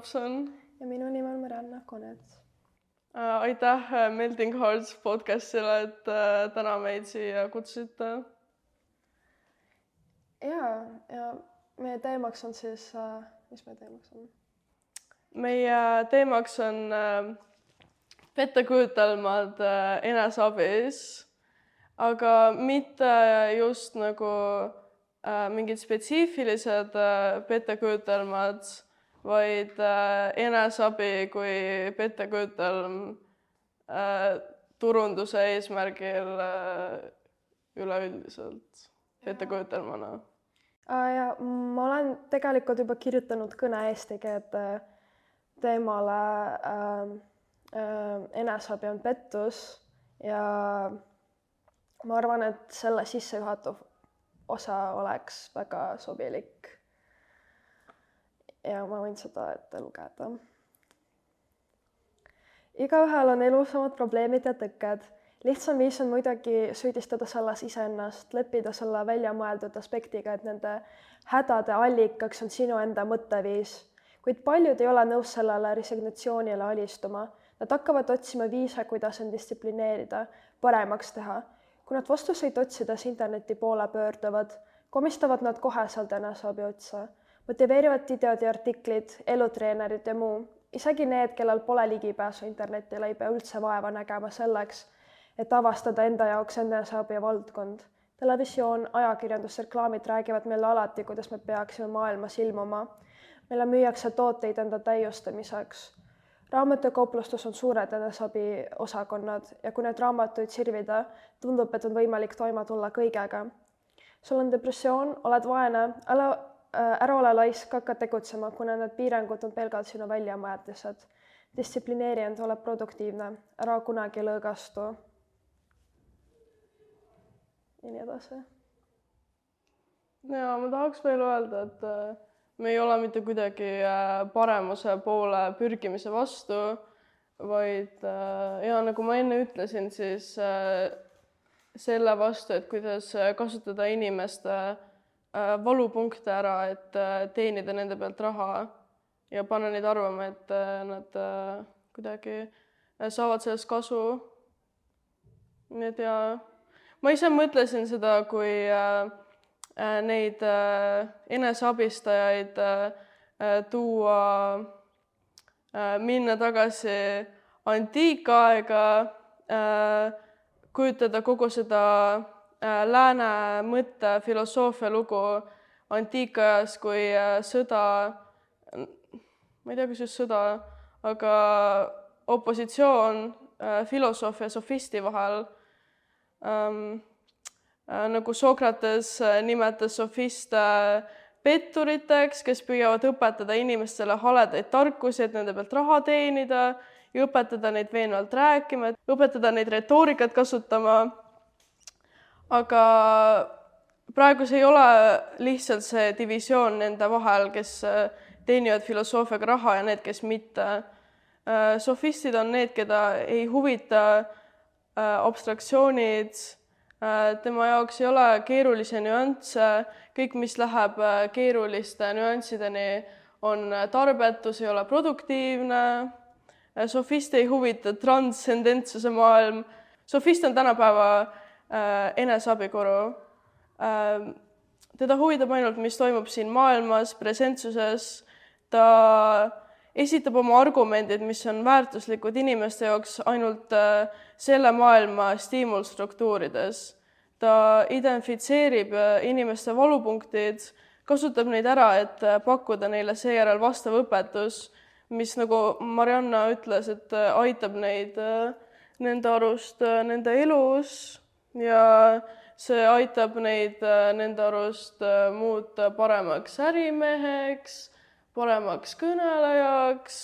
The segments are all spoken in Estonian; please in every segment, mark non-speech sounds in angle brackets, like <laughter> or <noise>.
Robson. ja minu nimi on Marianna Konets. aitäh Melting Hearts podcastile, et äh, täna meid siia kutsusite. ja, ja meie teemaks on siis, äh, mis meie teemaks on? meie teemaks on äh, pettekujutelmad eneseabis, aga mitte just nagu mingid spetsiifilised pettekujutelmad vaid äh, eneseabi kui pettekujutelm äh, turunduse eesmärgil äh, üleüldiselt. Pettekujutelmana äh,. ja ma olen tegelikult juba kirjutanud kõne eesti keelde teemale äh, äh, eneseabi on pettus ja ma arvan, et selle sissejuhatav osa oleks väga sobilik ja ma võin seda ette lugeda. igaühel on elus omad probleemid ja tõkked. lihtsam viis on muidugi süüdistada selles iseennast, leppida selle väljamõeldud aspektiga, et nende hädade allikaks on sinu enda mõtteviis. kuid paljud ei ole nõus sellele resignatsioonile alistuma. Nad hakkavad otsima viise, kuidas end distsiplineerida, paremaks teha. kui nad vastuseid otsides interneti poole pöörduvad, komistavad nad koheselt eneseabi otsa motiveerivad videod ja artiklid, elutreenerid ja muu, isegi need, kellel pole ligipääsu internetile, ei pea üldse vaeva nägema selleks, et avastada enda jaoks eneseabi valdkond. televisioon, ajakirjandus, reklaamid räägivad meile alati, kuidas me peaksime maailmas ilmuma. meile müüakse tooteid enda täiustamiseks. raamatukauplustes on suured eneseabi osakonnad ja kui neid raamatuid sirvida, tundub, et on võimalik toime tulla kõigega. sul on depressioon, oled vaene, ära ära ole laisk, hakka tegutsema, kuna need piirangud on pelgalt sinu väljamõeldised. distsiplineeri end, ole produktiivne, ära kunagi lõõgastu. ja nii edasi. ja ma tahaks veel öelda, et äh, me ei ole mitte kuidagi äh, paremuse poole pürgimise vastu, vaid ja nagu ma enne ütlesin, siis selle vastu, et kuidas kasutada inimeste Äh, valupunkte ära, et äh, teenida nende pealt raha ja panna neid arvama, et äh, nad kuidagi saavad sellest kasu. nii et ja ma ise mõtlesin seda, kui neid eneseabistajaid tuua, minna tagasi antiikaega, kujutada kogu seda Äh, lääne mõtte filosoofia lugu antiikajas, kui äh, sõda, ma ei tea, kas just sõda, aga opositsioon äh, filosoofi ja sofisti vahel ähm,. nagu Sokrates nimetas sofiste petturiteks, kes püüavad õpetada inimestele haledaid tarkusi, et nende pealt raha teenida ja õpetada neid veenvalt rääkima, õpetada neid retoorikat kasutama aga praegu see ei ole lihtsalt see divisioon nende vahel, kes äh, teenivad filosoofiaga raha ja need, kes mitte. Äh, sofistid on need, keda ei huvita äh, abstraktsioonid, tema jaoks ei ole keerulisi nüansse, kõik, mis läheb keeruliste nüanssideni, on tarbetus, ei ole produktiivne. sofist ei huvita transcendentsuse maailm. sofist on tänapäeva eneseabikoru. Ähm, teda huvitab ainult, mis toimub siin maailmas, presentsuses. ta esitab oma argumendid, mis on väärtuslikud inimeste jaoks ainult äh, selle maailma stiimulstruktuurides. ta identifitseerib äh, inimeste valupunktid, kasutab neid ära, et pakkuda neile seejärel vastav õpetus, mis nagu Marianna ütles, et aitab neid nende arust nende elus ja see aitab neid äh, nende arust äh, muuta paremaks ärimeheks, paremaks kõnelejaks,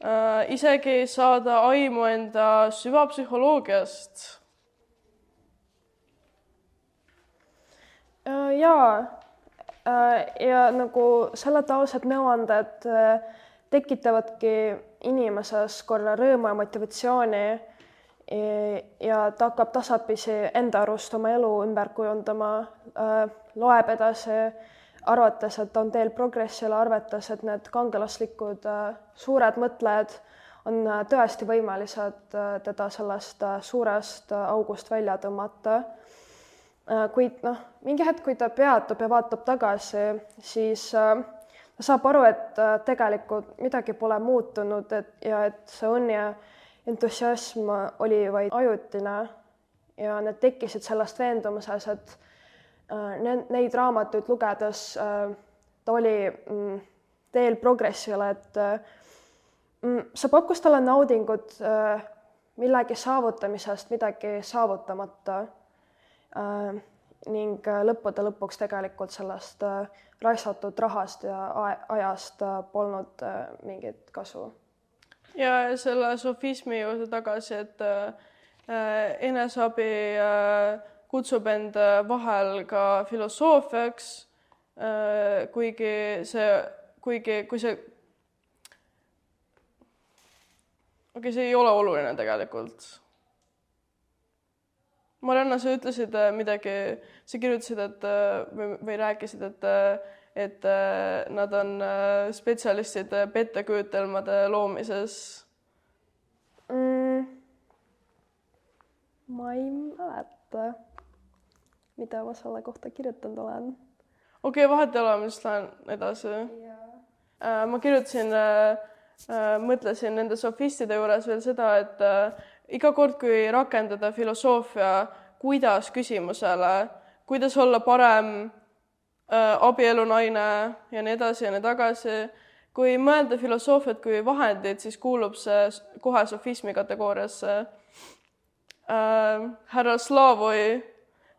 äh, isegi saada aimu enda süvapsühholoogiast. jaa, ja nagu selle taustal nõuanded tekitavadki inimeses korra rõõmu ja motivatsiooni ja ta hakkab tasapisi enda arust oma elu ümber kujundama, äh, loeb edasi, arvates, et on teel progressile, arvates, et need kangelaslikud suured mõtlejad on tõesti võimelised teda sellest suurest august välja tõmmata. kuid noh, mingi hetk, kui ta peatub ja vaatab tagasi, siis ta saab aru, et tegelikult midagi pole muutunud, et ja et see õnn ja entusiasm oli vaid ajutine ja need tekkisid sellest veendumuses, et äh, neid raamatuid lugedes äh, ta oli mm, teel progressile, et äh, mm, see pakkus talle naudingut millegi saavutamisest midagi saavutamata ning lõppude lõpuks tegelikult sellest raisatud rahast ja ajast polnud mingit kasu. Ja selle sofismi juurde tagasi, et Äh, eneseabi äh, kutsub end äh, vahel ka filosoofiaks, kuigi see, kuigi kui see, okei okay,, see ei ole oluline tegelikult. Marianna, sa ütlesid midagi, sa kirjutasid, et või, või rääkisid, et et nad on spetsialistid pettekujutelmade loomises mm ma ei mäleta, mida ma selle kohta kirjutanud olen. okei okay,, vahet ei ole, ma siis lähen edasi. Äh, ma kirjutasin äh,, äh, mõtlesin nende sofistide juures veel seda, et äh, iga kord, kui rakendada filosoofia kuidas küsimusele, kuidas olla parem äh, abielunaine ja nii edasi ja nii tagasi, kui mõelda filosoofiat kui vahendit, siis kuulub see kohe sofismi kategooriasse äh, härra Slavoi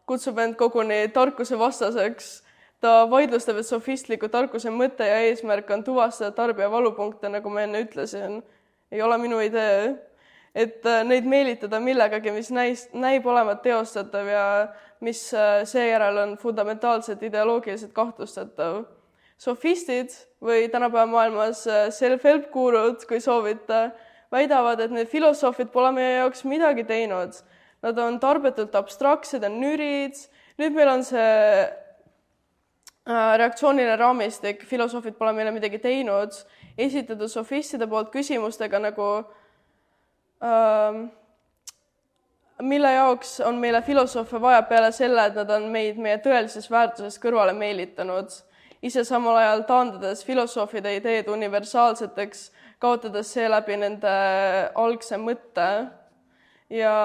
kutsub end koguni tarkuse vastaseks. ta vaidlustab, et sofistliku tarkuse mõte ja eesmärk on tuvastada tarbija valupunkte, nagu ma enne ütlesin. ei ole minu idee, et äh, neid meelitada millegagi, mis näis, näib olevat teostatav ja mis äh, seejärel on fundamentaalselt ideoloogiliselt kahtlustatav. sofistid või tänapäeva maailmas äh, self-help gurud, kui soovite väidavad, et need filosoofid pole meie jaoks midagi teinud. Nad on tarbetult abstraktsed ja nürid. nüüd meil on see äh, reaktsiooniline raamistik, filosoofid pole meile midagi teinud, esitatud sofistide poolt küsimustega nagu ähm, mille jaoks on meile filosoofe vaja peale selle, et nad on meid meie tõelisest väärtusest kõrvale meelitanud, ise samal ajal taandades filosoofide ideed universaalseteks kaotades seeläbi nende algse mõtte ja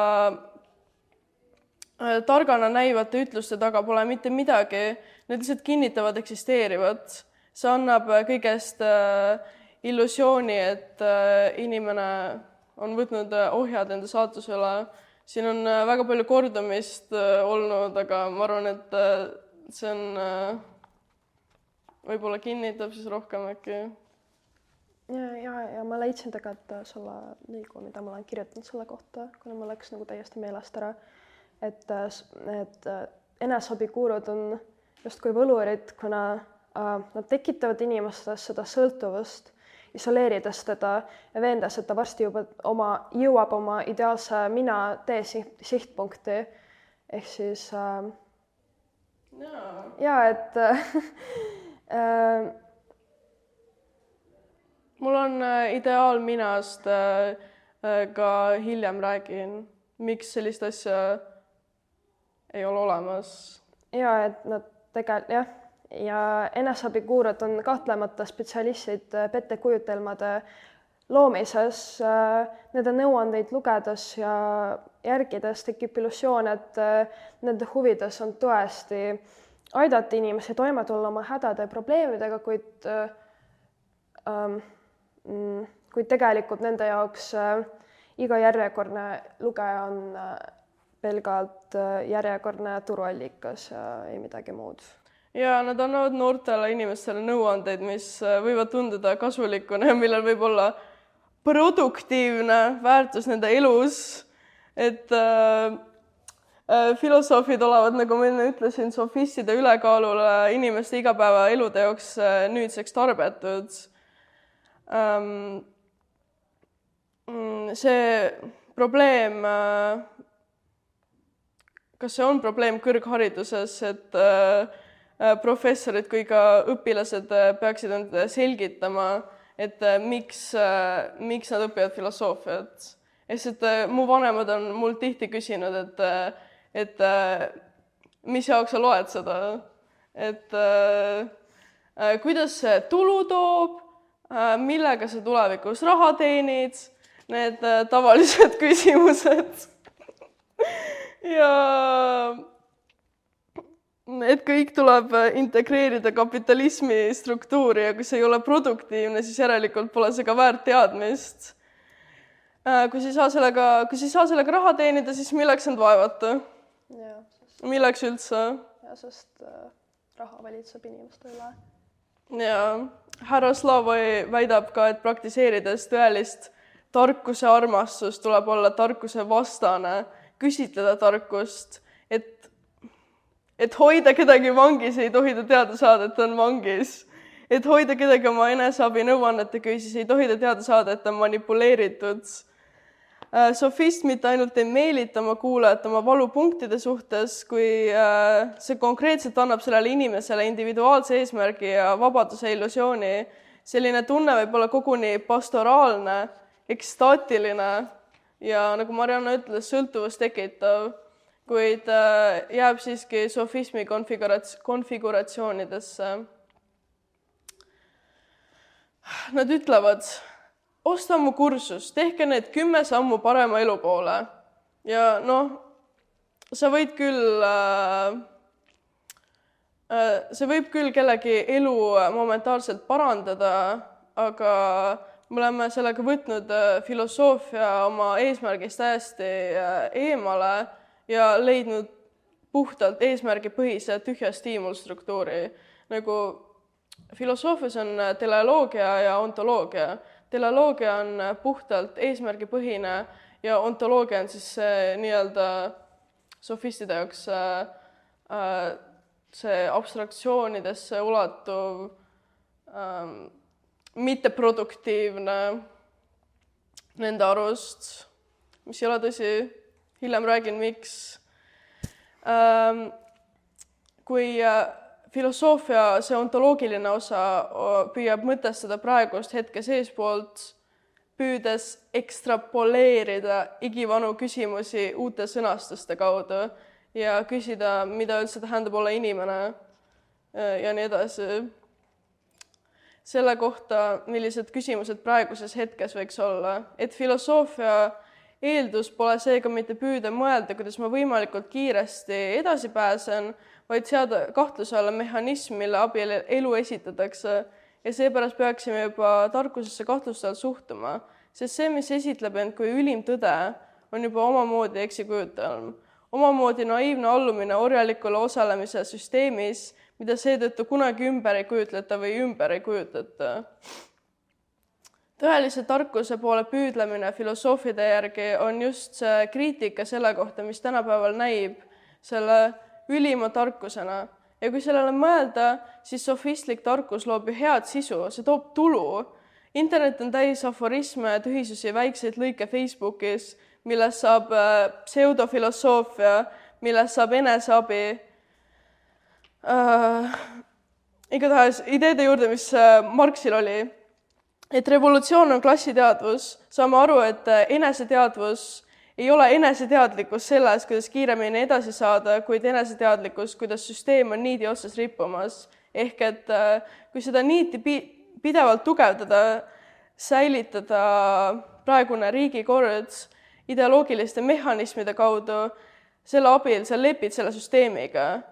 äh, targana näivate ütluste taga pole mitte midagi, need lihtsalt kinnitavad eksisteerivat. see annab kõigest äh, illusiooni, et äh, inimene on võtnud ohjad enda saatuse üle. Siin on väga palju kordumist olnud, aga ma arvan, et see on, võib-olla kinnitab siis rohkem äkki ja, ja, ja ma leidsin tegelikult äh, selle lõigu, mida ma olen kirjutanud selle kohta, kuna mul läks nagu täiesti meelest ära. et need äh, äh, eneseabikuurud on justkui võlurid, kuna äh, nad tekitavad inimestes seda sõltuvust, isoleerides teda ja veendes, et ta varsti juba oma, jõuab oma ideaalse mina tee siht, sihtpunkti. ehk siis äh, no. ja et <laughs> äh, mul on äh, ideaal minast, äh, äh, ka hiljem räägin, miks sellist asja ei ole olemas. ja et nad tegelikult jah, ja eneseabikuurad on kahtlemata spetsialistid pettekujutelmade loomises. Nende nõuandeid lugedes ja järgides tekib illusioon, et nende huvides on tõesti aidata inimesi toime tulla oma hädade ja probleemidega, kuid ähm, Mm, kuid tegelikult nende jaoks äh, iga järjekordne lugeja on äh, pelgalt äh, järjekordne turuallikas ja ei midagi muud. Ja nad annavad noortele inimestele nõuandeid, mis võivad tunduda kasulikuna ja millel võib olla produktiivne väärtus nende elus. et äh, filosoofid olevat, nagu ma enne ütlesin, sofistide ülekaalule inimeste igapäevaelude jaoks nüüdseks tarbetud ähm, see probleem, äh, kas see on probleem kõrghariduses, et äh, äh, professorid kui ka õpilased äh, peaksid endale selgitama, et miks, miks nad õpivad filosoofiat. lihtsalt mu vanemad on mul tihti küsinud, et, et mis jaoks sa loed seda, et kuidas see tulu toob, millega sa tulevikus raha teenid, need tavalised <laughs> küsimused ja et kõik tuleb integreerida kapitalismi struktuuri ja kui see ei ole produktiivne, siis järelikult pole see ka väärt teadmist. Äh, kui sa ei saa sellega, kui sa ei saa sellega raha teenida, siis milleks end vaevata? Sest... milleks üldse? ja sest äh, raha valitseb inimeste üle. ja härra Slavoi väidab ka, et praktiseerides tõelist tarkuse armastust tuleb olla tarkuse vastane, küsitleda tarkust et hoida kedagi vangis, ei tohi ta teada saada, et ta on vangis. et hoida kedagi oma eneseabi nõuannete küüsis, ei tohi ta teada saada, et ta on manipuleeritud. Äh, sofist mitte ainult ei meelita oma kuulajat oma valupunktide suhtes, kui äh, see konkreetselt annab sellele inimesele individuaalse eesmärgi ja vabaduse illusiooni. selline tunne võib olla koguni pastoraalne, ekstaatiline ja nagu Marianna ütles, sõltuvust tekitav kuid äh, jääb siiski sofismi konfigurats-, konfiguratsioonidesse. Nad ütlevad, osta mu kursus, tehke need kümme sammu parema elu poole. ja noh, sa võid küll äh, äh, see võib küll kellegi elu momentaalselt parandada, aga me oleme sellega võtnud filosoofia oma eesmärgist täiesti eemale ja leidnud puhtalt eesmärgipõhise tühja stiimulstruktuuri. nagu filosoofias on teleoloogia ja ontoloogia. teleoloogia on puhtalt eesmärgipõhine ja ontoloogia on siis see nii-öelda sofistide jaoks äh, äh, see abstraktsioonidesse ulatuv ähm, mitteproduktiivne nende arust, mis ei ole tõsi hiljem räägin, miks. Ähm, kui äh, filosoofia, see ontoloogiline osa püüab mõtestada praegust hetke seespoolt, püüdes ekstrapoleerida igivanu küsimusi uute sõnastuste kaudu ja küsida, mida üldse tähendab olla inimene äh, ja nii edasi. selle kohta, millised küsimused praeguses hetkes võiks olla, et filosoofia eeldus pole seega mitte püüda mõelda, kuidas ma võimalikult kiiresti edasi pääsen, vaid seada kahtluse alla mehhanism, mille abil elu esitatakse. Ja seepärast peaksime juba tarkusesse kahtlustavalt suhtuma, sest see, mis esitleb end kui ülim tõde, on juba omamoodi eksikujutelm, omamoodi naiivne allumine orjalikule osalemise süsteemis, mida seetõttu kunagi ümber ei kujutleta või ümber ei kujutata tõelise tarkuse poole püüdlemine filosoofide järgi on just see kriitika selle kohta, mis tänapäeval näib selle ülima tarkusena ja kui sellele mõelda, siis sofistlik tarkus loob ju head sisu, see toob tulu. internet on täis aforisme tühisusi, väikseid lõike Facebookis, millest saab äh, pseudofilosoofia, millest saab eneseabi äh,. igatahes ideede juurde, mis äh, Marxil oli et revolutsioon on klassiteadvus, saame aru, et äh, eneseteadvus ei ole eneseteadlikkus selles, kuidas kiiremini edasi saada, kuid eneseteadlikkus, kuidas süsteem on niidi otsas rippumas. ehk et äh, kui seda niiti pi-, pidevalt tugevdada, säilitada praegune riigikord ideoloogiliste mehhanismide kaudu, selle abil sa lepid selle süsteemiga.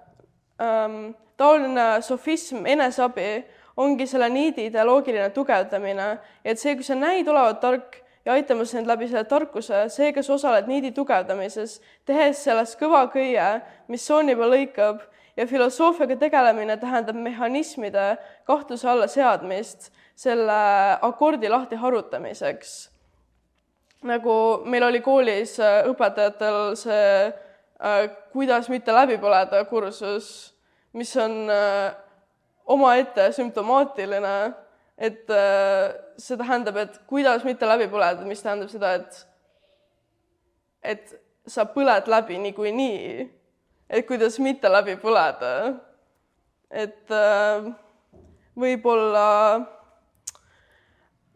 Ähm, taoline sofism, eneseabi ongi selle niidi ideoloogiline tugevdamine, et see, kui sa näid olevat tark ja aitamas sind läbi selle tarkuse, see, kes osaled niidi tugevdamises, tehes sellest kõva köie, mis sooni peal lõikab ja filosoofiaga tegelemine tähendab mehhanismide kahtluse alla seadmist selle akordi lahti harutamiseks. nagu meil oli koolis äh, õpetajatel see äh, kuidas mitte läbi põleda kursus, mis on äh, omaette sümptomaatiline, et äh, see tähendab, et kuidas mitte läbi põleda, mis tähendab seda, et et sa põled läbi niikuinii, et kuidas mitte läbi põleda. et äh, võib-olla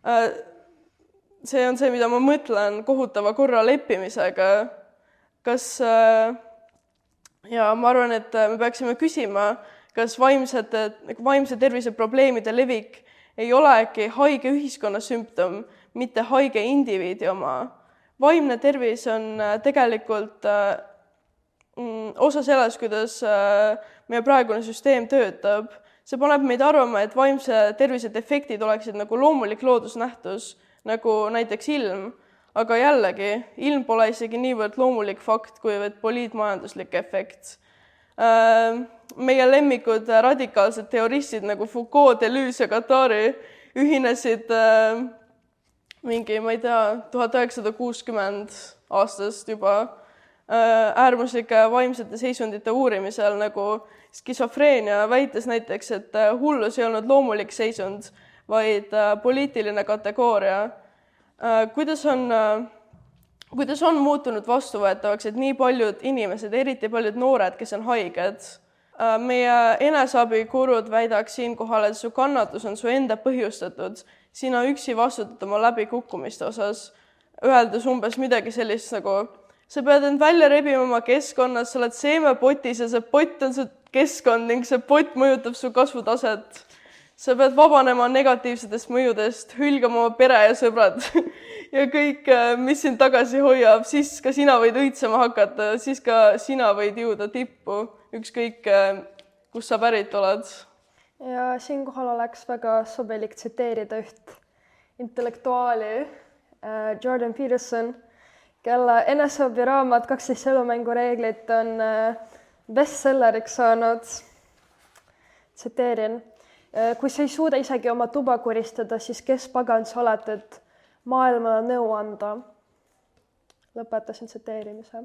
äh, see on see, mida ma mõtlen kohutava korra leppimisega. kas ja ma arvan, et me peaksime küsima, kas vaimsete, nagu vaimse tervise probleemide levik ei ole äkki haige ühiskonna sümptom, mitte haige indiviidi oma. vaimne tervis on äh, tegelikult äh, mm, osa sellest, kuidas äh, meie praegune süsteem töötab. see paneb meid arvama, et vaimse tervise defektid oleksid nagu loomulik loodusnähtus, nagu näiteks ilm. aga jällegi, ilm pole isegi niivõrd loomulik fakt, kuivõrd poliitmajanduslik efekt meie lemmikud radikaalsed teoristid nagu Foucault, Deleuze ja Guattari ühinesid mingi, ma ei tea, tuhat üheksasada kuuskümmend aastast juba äh, äärmuslike vaimsete seisundite uurimisel nagu skisofreenia, väites näiteks, et äh, hullus ei olnud loomulik seisund, vaid äh, poliitiline kategooria. kuidas on, kuidas on muutunud vastuvõetavaks, et nii paljud inimesed, eriti paljud noored, kes on haiged, meie eneseabikurud väidaks siinkohal, et su kannatus on su enda põhjustatud sina üksi vastutad oma läbikukkumiste osas, öeldes umbes midagi sellist nagu sa pead end välja rebima oma keskkonnas, sa oled seemepotis ja see pott on su keskkond ning see pott mõjutab su kasvutaset. Sa pead vabanema negatiivsetest mõjudest, hülgama oma pere ja sõbrad <laughs> ja kõik, äh, mis sind tagasi hoiab, siis ka sina võid õitsema hakata, siis ka sina võid jõuda tippu, ükskõik äh, kust sa pärit oled ja siinkohal oleks väga sobilik tsiteerida üht intellektuaali äh,, Jordan Peterson, kelle eneseabiraamat Kaksteist elumängureeglit on bestselleriks saanud. tsiteerin. Kui sa ei suuda isegi oma tuba kuristada, siis kes pagan sa oled, et maailmale nõu anda? lõpetasin tsiteerimise.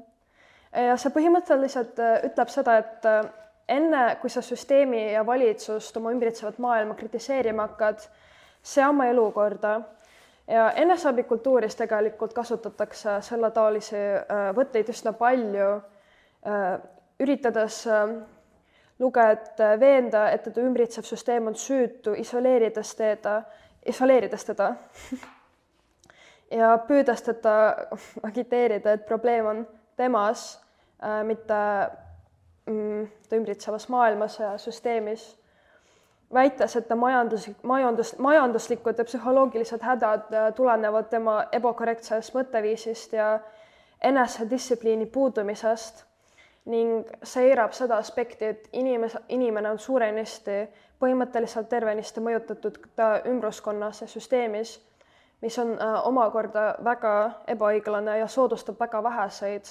ja see põhimõtteliselt äh, ütleb seda, et äh, enne, kui sa süsteemi ja valitsust, oma ümbritsevat maailma kritiseerima hakkad, sea oma elukorda ja eneseabikultuuris tegelikult kasutatakse selletaolisi äh, võtteid üsna palju, äh, üritades äh, lugejat veenda, et teda ümbritsev süsteem on süütu, isoleerides teda, isoleerides teda. <laughs> Ja püüdes teda <laughs> agiteerida, et probleem on temas, mitte Mm, ümbritsevas maailmas ja süsteemis, väites, et ta majanduslik, majandus, majanduslikud ja psühholoogilised hädad äh, tulenevad tema ebakorrektsest mõtteviisist ja enesedistsipliini puudumisest ning see eirab seda aspekti, et inimese, inimene on suurenisti, põhimõtteliselt tervenisti mõjutatud ta ümbruskonnas ja süsteemis, mis on äh, omakorda väga ebaõiglane ja soodustab väga väheseid.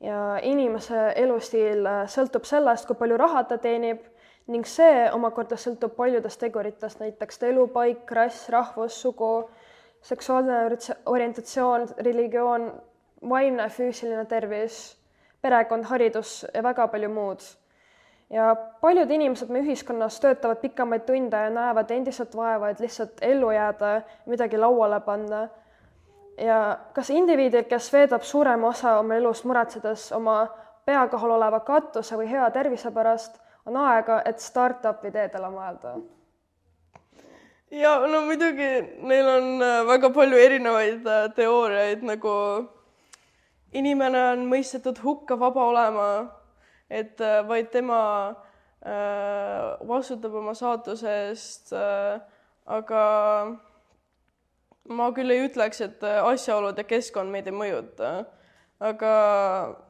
Ja inimese elustiil äh, sõltub sellest, kui palju raha ta teenib ning see omakorda sõltub paljudest teguritest, näiteks ta elupaik, rass, rahvus, sugu, seksuaalne orientatsioon, religioon, vaimne, füüsiline tervis, perekond, haridus ja väga palju muud. ja paljud inimesed meie ühiskonnas töötavad pikemaid tunde ja näevad endiselt vaeva, et lihtsalt ellu jääda, midagi lauale panna ja kas indiviidil, kes veedab suurema osa oma elust muretsedes oma pea kohal oleva katuse või hea tervise pärast, on aega, et startup ideedele mõelda? ja no muidugi neil on äh, väga palju erinevaid äh, teooriaid, nagu inimene on mõistetud hukka vaba olema, et äh, vaid tema vastutab oma saatuse eest, aga ma küll ei ütleks, et äh, asjaolud ja keskkond meid ei mõjuta, aga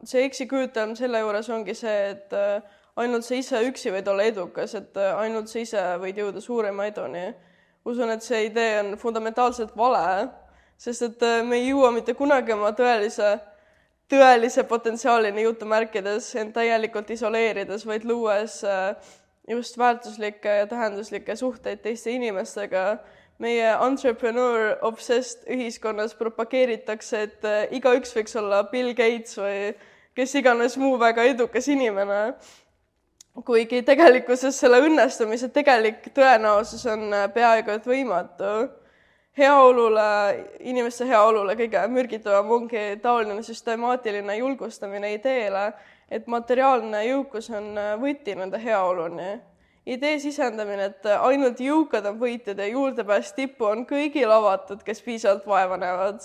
see eksiküütelm selle juures ongi see, et äh, ainult sa ise üksi võid olla edukas, et äh, ainult sa ise võid jõuda suurema eduni. usun, et see idee on fundamentaalselt vale, sest et me ei jõua mitte kunagi oma tõelise, tõelise potentsiaalini jutumärkides end täielikult isoleerides, vaid luues just väärtuslikke ja tähenduslikke suhteid teiste inimestega meie entrepreneur obsessed ühiskonnas propageeritakse, et äh, igaüks võiks olla Bill Gates või kes iganes muu väga edukas inimene. kuigi tegelikkuses selle õnnestumise tegelik tõenäosus on äh, peaaegu et võimatu. Heaolule, inimeste heaolule kõige mürgitavam ongi taoline süstemaatiline julgustamine ideele, et materiaalne jõukus on võti nende heaoluni idee sisendamine, et ainult jõukad on võitjad ja juurdepääs tippu on kõigil avatud, kes piisavalt vaeva näevad.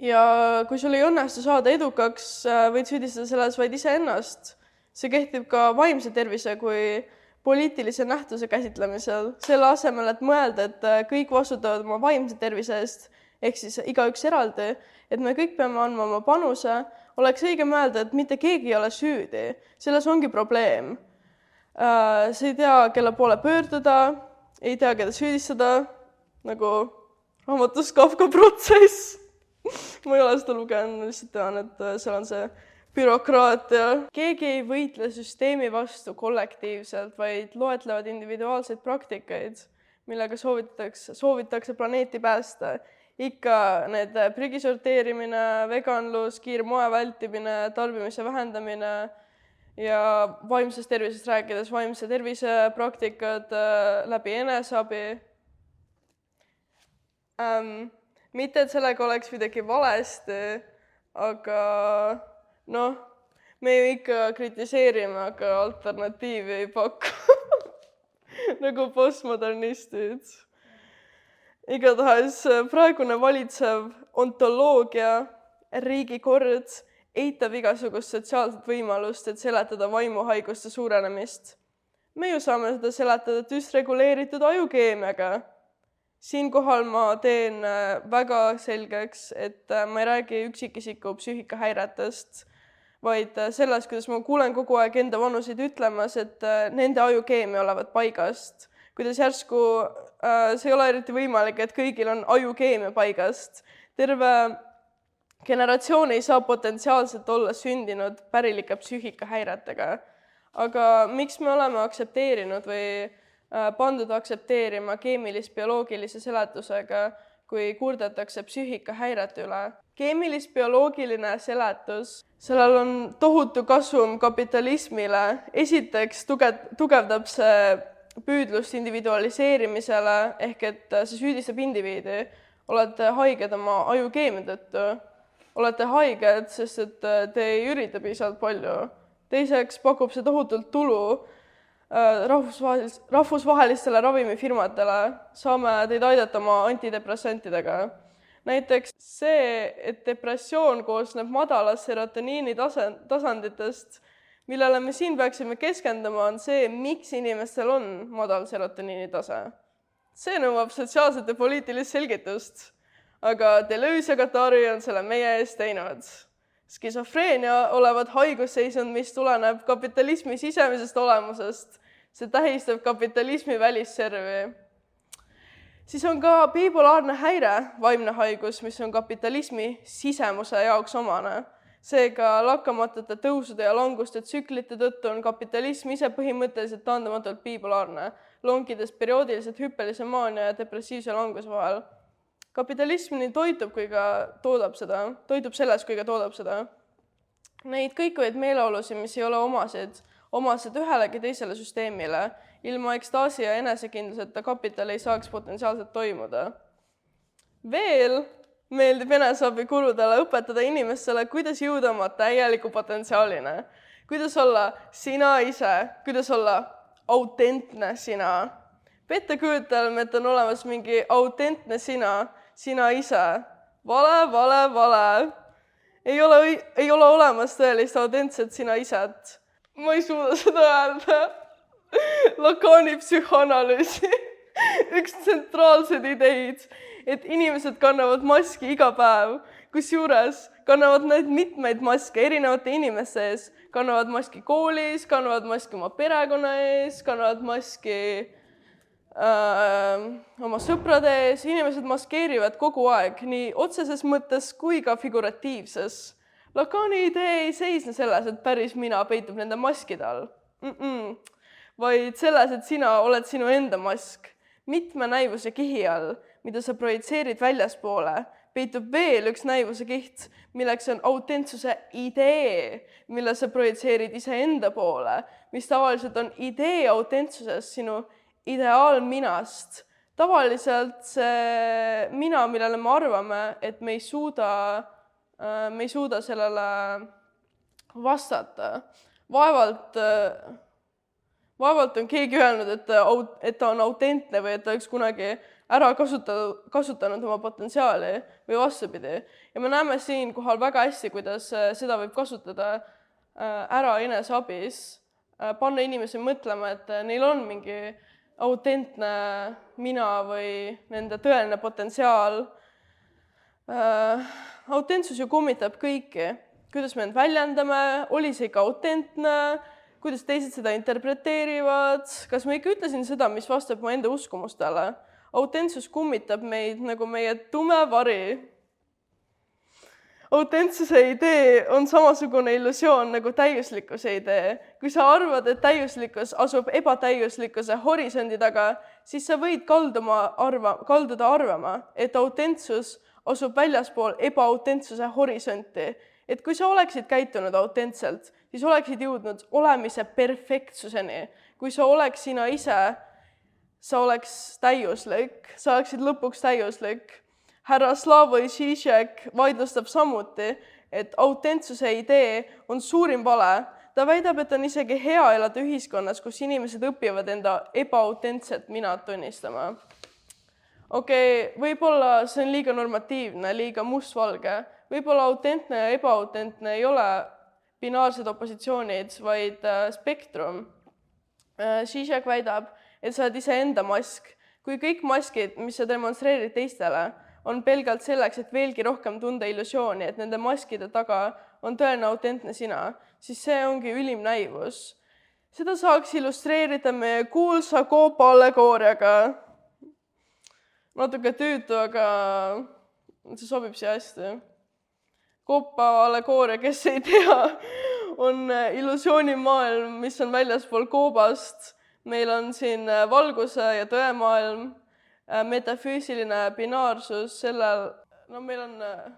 ja kui sul ei õnnestu saada edukaks, võid süüdistada selles vaid iseennast. see kehtib ka vaimse tervise kui poliitilise nähtuse käsitlemisel, selle asemel, et mõelda, et kõik vastutavad oma vaimse tervise eest, ehk siis igaüks eraldi, et me kõik peame andma oma panuse, oleks õige mõelda, et mitte keegi ei ole süüdi, selles ongi probleem. Äh, sa ei tea, kelle poole pöörduda, ei tea, keda süüdistada, nagu raamatus Kafka protsess. <laughs> Ma ei ole seda lugenud, ma lihtsalt tean, et äh, seal on see bürokraatia. keegi ei võitle süsteemi vastu kollektiivselt, vaid loetlevad individuaalseid praktikaid, millega soovitatakse, soovitakse planeeti päästa. ikka need prügi sorteerimine, veganlus, kiire moe vältimine, tarbimise vähendamine ja vaimsest tervisest rääkides vaimse tervise praktikad äh, läbi eneseabi ähm,. mitte, et sellega oleks midagi valesti, aga noh, me ju ikka kritiseerime, aga alternatiivi ei paku <laughs> nagu postmodernistid. igatahes praegune valitsev ontoloogia, riigikord eitab igasugust sotsiaalset võimalust, et seletada vaimuhaiguste suurenemist. me ju saame seda seletada düsreguleeritud ajukeemiaga. siinkohal ma teen äh, väga selgeks, et äh, ma ei räägi üksikisiku psüühikahäiretest, vaid äh, sellest, kuidas ma kuulen kogu aeg enda vanuseid ütlemas, et nende ajukeemia olevat paigast, kuidas järsku see ei ole eriti võimalik, et kõigil on ajukeemia paigast. terve generatsioon ei saa potentsiaalselt olla sündinud pärilike psüühikahäiretega. aga miks me oleme aktsepteerinud või äh, pandud aktsepteerima keemilis-bioloogilise seletusega, kui kurdetakse psüühikahäirete üle? keemilis-bioloogiline seletus, sellel on tohutu kasum kapitalismile. esiteks tugev, tugevdab see püüdlust individualiseerimisele ehk et see süüdistab indiviidi. olete haiged oma ajukeemia tõttu olete haiged, sest et äh, te ei ürita piisavalt palju. teiseks pakub see tohutult tulu äh, rahvusvahelis-, rahvusvahelistele ravimifirmadele, saame teid aidata oma antidepressantidega. Näiteks see, et depressioon koosneb madalast serotoniini tase, tasanditest, millele me siin peaksime keskenduma, on see, miks inimestel on madal serotoniini tase. see nõuab sotsiaalset ja poliitilist selgitust aga Deleuze ja Guattari on selle meie eest teinud. skisofreenia olevat haigusseisund, mis tuleneb kapitalismi sisemisest olemusest. see tähistab kapitalismi välisservi. Siis on ka bipolaarne häire, vaimne haigus, mis on kapitalismi sisemuse jaoks omane seega lakkamatute tõusude ja languste tsüklite tõttu on kapitalism ise põhimõtteliselt taandamatult bipolaarne, lonkides perioodiliselt hüppelise maania ja depressiivse languse vahel kapitalism nii toitub kui ka toodab seda, toitub sellest, kui ka toodab seda. Neid kõikuvaid meeleolusid, mis ei ole omased, omased ühelegi teisele süsteemile, ilma ekstaasi ja enesekindluseta kapital ei saaks potentsiaalselt toimuda. veel meeldib eneseabi kuludele õpetada inimestele, kuidas jõuda oma täieliku potentsiaalini, kuidas olla sina ise, kuidas olla autentne sina. pettekujutelm, et on olemas mingi autentne sina sina ise. vale, vale, vale. ei ole, ei ole olemas tõelist autentset sina iset. ma ei suuda seda öelda. <laughs> Lakaani psühhoanalüüsi. <laughs> Üks tsentraalseid ideid, et inimesed kannavad maski iga päev, kusjuures kannavad nad mitmeid maske erinevate inimeste ees, kannavad maski koolis, kannavad maski oma perekonna ees, kannavad maski öö, oma sõprade ees, inimesed maskeerivad kogu aeg nii otseses mõttes kui ka figuratiivses. Lacani idee ei seisne selles, et päris mina peitub nende maskide all. Mm, -mm. Vaid selles, et sina oled sinu enda mask. mitme näivuse kihi all, mida sa projitseerid väljaspoole, peitub veel üks näivuse kiht, milleks on autentsuse idee, mille sa projitseerid iseenda poole, mis tavaliselt on idee autentsusest sinu ideaalminast. tavaliselt see mina, millele me arvame, et me ei suuda, äh, me ei suuda sellele vastata, vaevalt, äh, vaevalt on keegi öelnud, et ta et ta on autentne või et ta oleks kunagi ära kasutanud, kasutanud oma potentsiaali või vastupidi. ja me näeme siinkohal väga hästi, kuidas äh, seda võib kasutada äh, ära eneseabis, äh, panna inimesi mõtlema, et neil on mingi autentne mina või nende tõeline potentsiaal. autentsus ju kummitab kõiki, kuidas me end väljendame, oli see ikka autentne, kuidas teised seda interpreteerivad, kas ma ikka ütlesin seda, mis vastab mu enda uskumustele autentsus kummitab meid nagu meie tume vari. autentsuse idee on samasugune illusioon nagu täiuslikkuse idee. kui sa arvad, et täiuslikkus asub ebatäiuslikkuse horisondi taga, siis sa võid kalduma arva, kalduda arvama, et autentsus asub väljaspool ebaaautentsuse horisonti. et kui sa oleksid käitunud autentselt, siis oleksid jõudnud olemise perfektsuseni. kui sa oleks sina ise sa oleks täiuslik, sa oleksid lõpuks täiuslik. härra Slavoj Žižek vaidlustab samuti, et autentsuse idee on suurim vale. ta väidab, et on isegi hea elada ühiskonnas, kus inimesed õpivad enda ebaautentset minat tunnistama. okei okay,, võib-olla see on liiga normatiivne, liiga mustvalge, võib-olla autentne ja ebaautentne ei ole binaarsed opositsioonid, vaid äh, spektrum. Äh, Žižek väidab et sa oled iseenda mask. kui kõik maskid, mis sa demonstreerid teistele, on pelgalt selleks, et veelgi rohkem tunda illusiooni, et nende maskide taga on tõeline autentne sina, siis see ongi ülim näivus. seda saaks illustreerida meie kuulsa koopa allegooriaga. natuke tüütu, aga see sobib siia hästi. Koopa allegooria, kes ei tea, on illusioonimaailm, mis on väljaspool koobast meil on siin äh, valguse ja tõemaailm, äh, metafüüsiline binaarsus, sellel, no meil on, äh,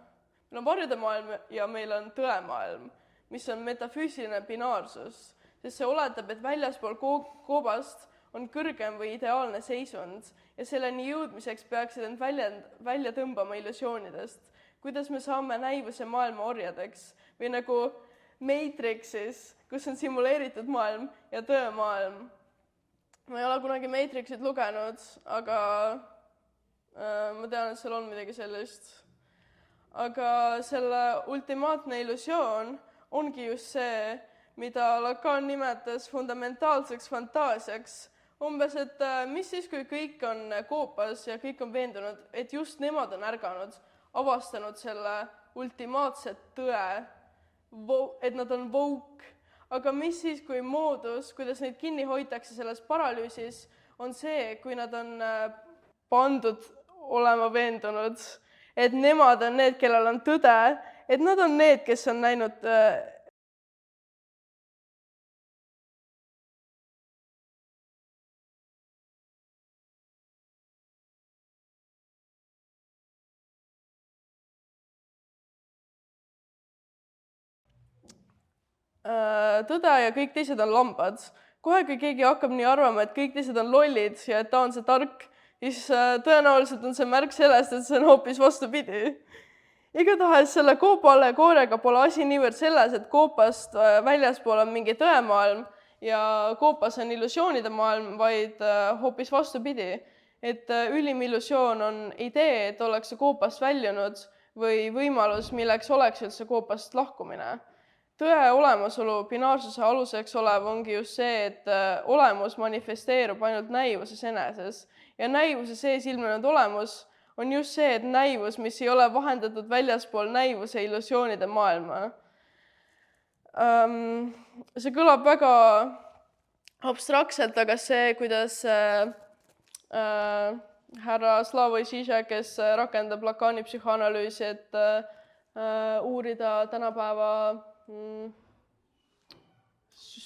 meil on varjude maailm ja meil on tõemaailm, mis on metafüüsiline binaarsus, sest see oletab, et väljaspool ko-, koobast on kõrgem või ideaalne seisund ja selleni jõudmiseks peaksid end välja, välja tõmbama illusioonidest. Kuidas me saame näivuse maailma orjadeks või nagu Matrixis, kus on simuleeritud maailm ja tõemaailm ma ei ole kunagi Matrixit lugenud, aga äh, ma tean, et seal on midagi sellist. aga selle ultimaatne illusioon ongi just see, mida Lacan nimetas fundamentaalseks fantaasiaks. umbes, et äh, mis siis, kui kõik on koopas ja kõik on veendunud, et just nemad on ärganud, avastanud selle ultimaatse tõe, et nad on woke. Aga mis siis, kui moodus, kuidas neid kinni hoitakse selles paralüüsis, on see, kui nad on äh, pandud olema veendunud, et nemad on need, kellel on tõde, et nad on need, kes on näinud tõde ja kõik teised on lambad. kohe, kui keegi hakkab nii arvama, et kõik teised on lollid ja et ta on see tark, siis äh, tõenäoliselt on see märk sellest, et see on hoopis vastupidi. igatahes selle koopa allegooriaga pole asi niivõrd selles, et koopast äh, väljaspool on mingi tõemaailm ja koopas on illusioonide maailm, vaid hoopis vastupidi. et ülim illusioon on idee, et ollakse koopast väljunud või võimalus, milleks oleks üldse koopast lahkumine tõe olemasolu binaarsuse aluseks olev ongi just see, et äh, olemus manifesteerub ainult näivuses eneses ja näivuse sees ilmnenud olemus on just see, et näivus, mis ei ole vahendatud väljaspool näivuse illusioonide maailma. see kõlab väga abstraktselt, aga see, kuidas äh, äh, härra Slavoj Žižek, kes rakendab Lacani psühhoanalüüsi, et uurida tänapäeva.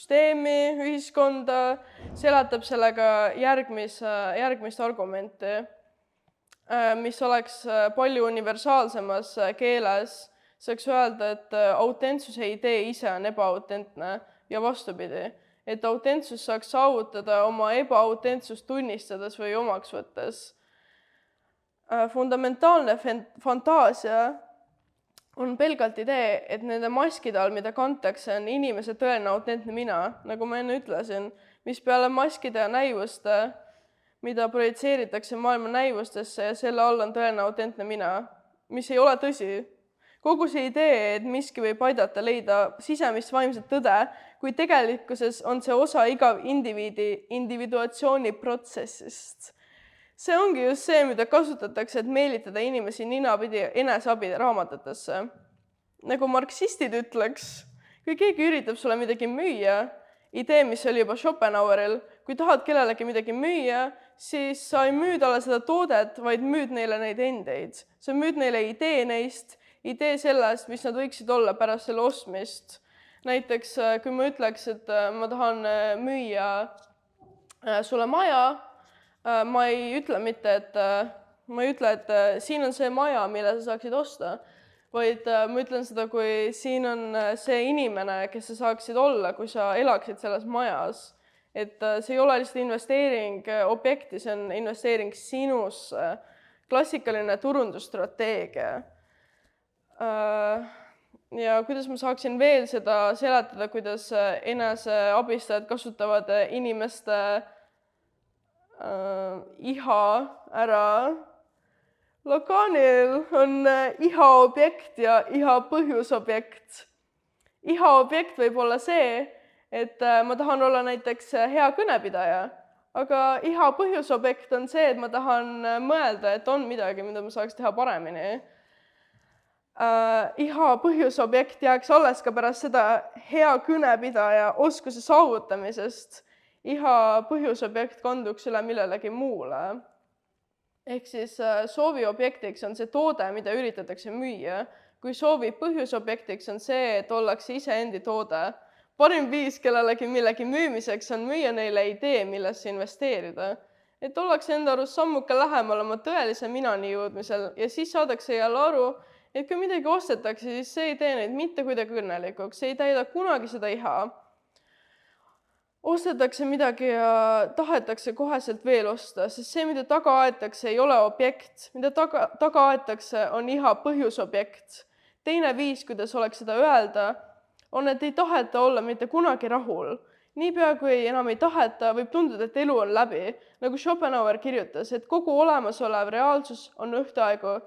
Süsteemi, ühiskonda, seletab sellega järgmise, järgmist argumenti, äh, mis oleks äh, palju universaalsemas äh, keeles, saaks öelda, et autentsuse idee ise on ebaautentne ja vastupidi, et autentsus saaks saavutada oma ebaaautentsust tunnistades või omaks võttes. fundamentaalne fantaasia on pelgalt idee, et nende maskide all, mida kantakse, on inimese tõeline autentne mina, nagu ma enne ütlesin. mis peale maskide ja näivuste, mida projitseeritakse maailma näivustesse ja selle all on tõeline autentne mina, mis ei ole tõsi. kogu see idee, et miski võib aidata leida sisemist vaimset tõde, kui tegelikkuses on see osa iga indiviidi individuatsiooni protsessist. See ongi just see, mida kasutatakse, et meelitada inimesi ninapidi eneseabi raamatutesse. nagu marksistid ütleks, kui keegi üritab sulle midagi müüa, idee, mis oli juba Schopenhaueril, kui tahad kellelegi midagi müüa, siis sa ei müü talle seda toodet, vaid müüd neile neid endeid. sa müüd neile idee neist, idee sellest, mis nad võiksid olla pärast selle ostmist. näiteks äh, kui ma ütleks, et äh, ma tahan äh, müüa sulle maja, ma ei ütle mitte, et ma ei ütle, et siin on see maja, mille sa saaksid osta, vaid ma ütlen seda, kui siin on see inimene, kes sa saaksid olla, kui sa elaksid selles majas et äh, see ei ole lihtsalt investeering äh, objekti, see on investeering sinusse, klassikaline turundusstrateegia. Äh, ja kuidas ma saaksin veel seda seletada, kuidas eneseabistajad kasutavad inimeste äh, iha ära. Lacanil on iha objekt ja iha põhjusobjekt. iha objekt võib olla see, et äh, ma tahan olla näiteks äh, hea kõnepidaja, aga iha põhjusobjekt on see, et ma tahan äh, mõelda, et on midagi, mida ma saaks teha paremini äh,. iha põhjusobjekt jääks alles ka pärast seda hea kõnepidaja oskuse saavutamisest. Iha põhjusobjekt kanduks üle millelegi muule. ehk siis äh, soovi objektiks on see toode, mida üritatakse müüa, kui soovi põhjusobjektiks on see, et ollakse iseendi toode parim viis kellelegi millegi müümiseks on müüa neile idee, millesse investeerida. et ollakse enda arust sammuke lähemal oma tõelise minani jõudmisel ja siis saadakse jälle aru, et kui midagi ostetakse, siis see ei tee neid mitte kuidagi õnnelikuks, see ei täida kunagi seda iha. Ostetakse midagi ja tahetakse koheselt veel osta, sest see, mida taga aetakse, ei ole objekt, mida taga, taga aetakse, on iha põhjusobjekt. teine viis, kuidas oleks seda öelda on, et ei taheta olla mitte kunagi rahul. niipea, kui enam ei taheta, võib tunduda, et elu on läbi. nagu Schopenhauer kirjutas, et kogu olemasolev reaalsus on ühtaegu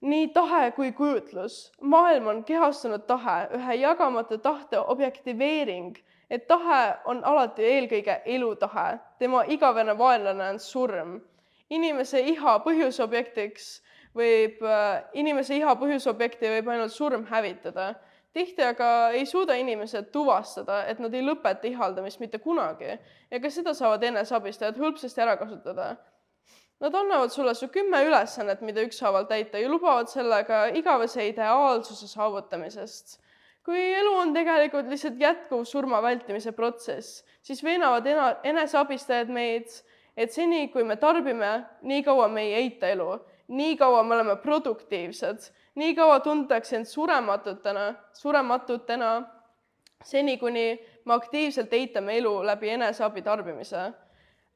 nii tahe kui kujutlus. maailm on kehastunud tahe, ühe jagamatu tahte objektiveering, et tahe on alati eelkõige elutahe, tema igavene vaenlane on surm. inimese iha põhjusobjektiks võib, äh, inimese iha põhjusobjekti võib ainult surm hävitada tihti aga ei suuda inimesed tuvastada, et nad ei lõpeta ihaldamist mitte kunagi ja ka seda saavad eneseabistajad hõlpsasti ära kasutada. Nad annavad sulle su kümme ülesannet, mida ükshaaval täita ja lubavad sellega igavese ideaalsuse saavutamisest. Kui elu on tegelikult lihtsalt jätkuv surma vältimise protsess, siis veenavad ena-, eneseabistajad meid, et seni, kui me tarbime, nii kaua me ei eita elu, nii kaua me oleme produktiivsed. Nii kaua tuntakse end surematutena, surematutena, seni kuni me aktiivselt eitame elu läbi eneseabi tarbimise.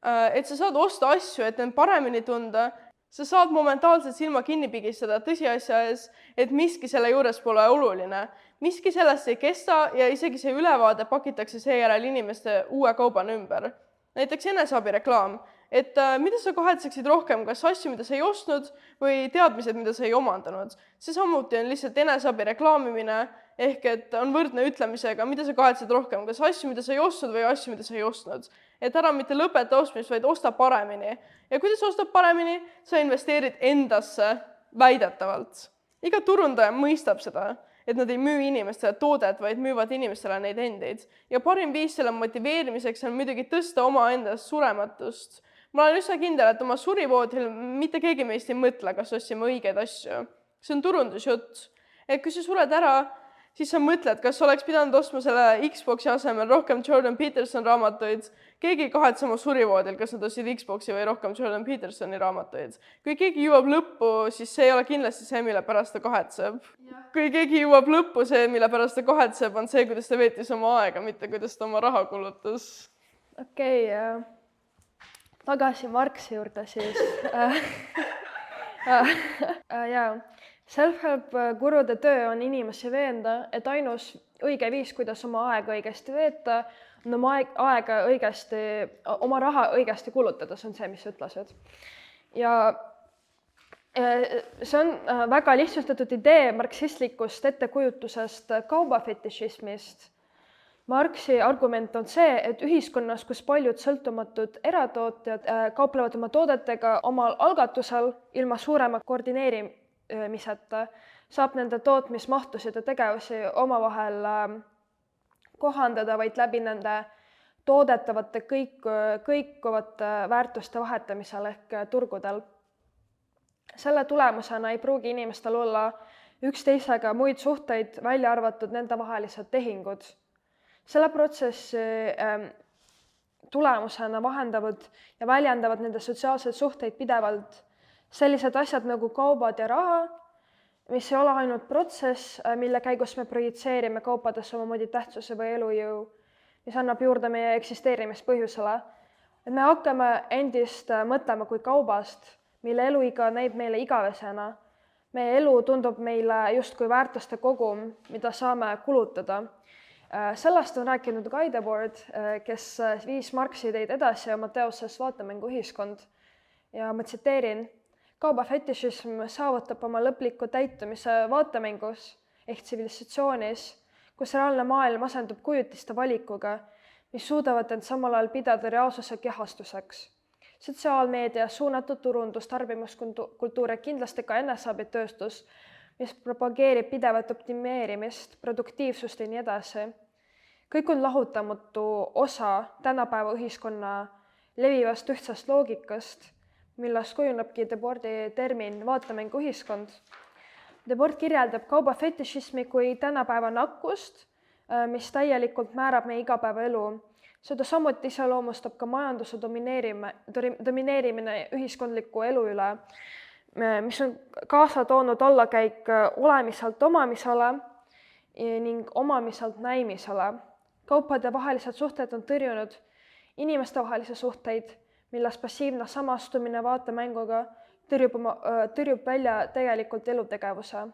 Äh, et sa saad osta asju, et end paremini tunda, sa saad momentaalselt silma kinni pigistada tõsiasja ees, et miski selle juures pole oluline, miski sellest ei kesta ja isegi see ülevaade pakitakse seejärel inimeste uue kaubana ümber. näiteks eneseabireklaam et äh, mida sa kahetseksid rohkem, kas asju, mida sa ei ostnud või teadmised, mida sa ei omandanud. see samuti on lihtsalt eneseabi reklaamimine ehk et on võrdne ütlemisega, mida sa kahetsed rohkem, kas asju, mida sa ei ostnud või asju, mida sa ei ostnud. et ära mitte lõpeta ostmist, vaid osta paremini. ja kuidas ostad paremini, sa investeerid endasse väidetavalt. iga turundaja mõistab seda et nad ei müü inimestele toodet, vaid müüvad inimestele neid endeid. ja parim viis selle motiveerimiseks on muidugi tõsta omaenda surematust ma olen üsna kindel, et oma surivoodil mitte keegi meist ei mõtle, kas ostsime õigeid asju. see on turundusjutt. et kui sa sured ära, siis sa mõtled, kas oleks pidanud ostma selle Xbox'i asemel rohkem Jordan Peterson raamatuid. keegi ei kahetse oma surivoodil, kas nad ostsid Xbox'i või rohkem Jordan Petersoni raamatuid. kui keegi jõuab lõppu, siis see ei ole kindlasti see, mille pärast ta kahetseb. kui keegi jõuab lõppu, see, mille pärast ta kahetseb, on see, kuidas ta veetis oma aega, mitte kuidas ta oma raha kulutas. okei okay, uh tagasi Marxi juurde siis <laughs> äh, äh, äh, jaa, self-help gurude töö on inimesi veenda, et ainus õige viis, kuidas oma aega õigesti veeta, on oma aeg, aega õigesti, oma raha õigesti kulutada, see on see, mis sa ütlesid. ja see on väga lihtsustatud idee marksistlikust ettekujutusest kaubafetišismist Marxi argument on see, et ühiskonnas, kus paljud sõltumatud eratootjad äh, kauplevad oma toodetega omal algatusel ilma suurema koordineerimiseta, saab nende tootmismahtusid ja tegevusi omavahel äh, kohandada vaid läbi nende toodetavate kõik, kõikuvate väärtuste vahetamisel ehk turgudel. selle tulemusena ei pruugi inimestel olla üksteisega muid suhteid, välja arvatud nendevahelised tehingud selle protsessi ähm, tulemusena vahendavad ja väljendavad nende sotsiaalseid suhteid pidevalt sellised asjad nagu kaubad ja raha, mis ei ole ainult protsess, äh, mille käigus me projitseerime kaupadesse omamoodi tähtsuse või elujõu, mis annab juurde meie eksisteerimispõhjusele. et me hakkame endist äh, mõtlema kui kaubast, mille eluiga näib meile igavesena. meie elu tundub meile justkui väärtuste kogum, mida saame kulutada Äh, sellest on rääkinud äh, kes viis Marxi ideid edasi oma teoses Vaatemängu ühiskond ja ma tsiteerin, kaubafetišism saavutab oma lõpliku täitumise vaatemängus ehk tsivilisatsioonis, kus reaalne maailm asendub kujutiste valikuga, mis suudavad end samal ajal pidada reaalsuse kehastuseks. sotsiaalmeedia, suunatud turundus, tarbimiskultuur ja kindlasti ka eneseabitööstus mis propageerib pidevat optimeerimist, produktiivsust ja nii edasi. kõik on lahutamatu osa tänapäeva ühiskonna levivast ühtsest loogikast, millest kujunebki Debordi termin vaatemänguühiskond. Debord kirjeldab kauba fetišismi kui tänapäeva nakkust, äh, mis täielikult määrab meie igapäevaelu. seda samuti iseloomustab ka majanduse domineerime, domineerimine ühiskondliku elu üle mis on kaasa toonud allakäik äh, olemiselt omamisele ning omamiselt näimisele. kaupade vahelised suhted on tõrjunud inimestevahelisi suhteid, milles passiivne samastumine vaatemänguga tõrjub oma, tõrjub välja tegelikult elutegevuse.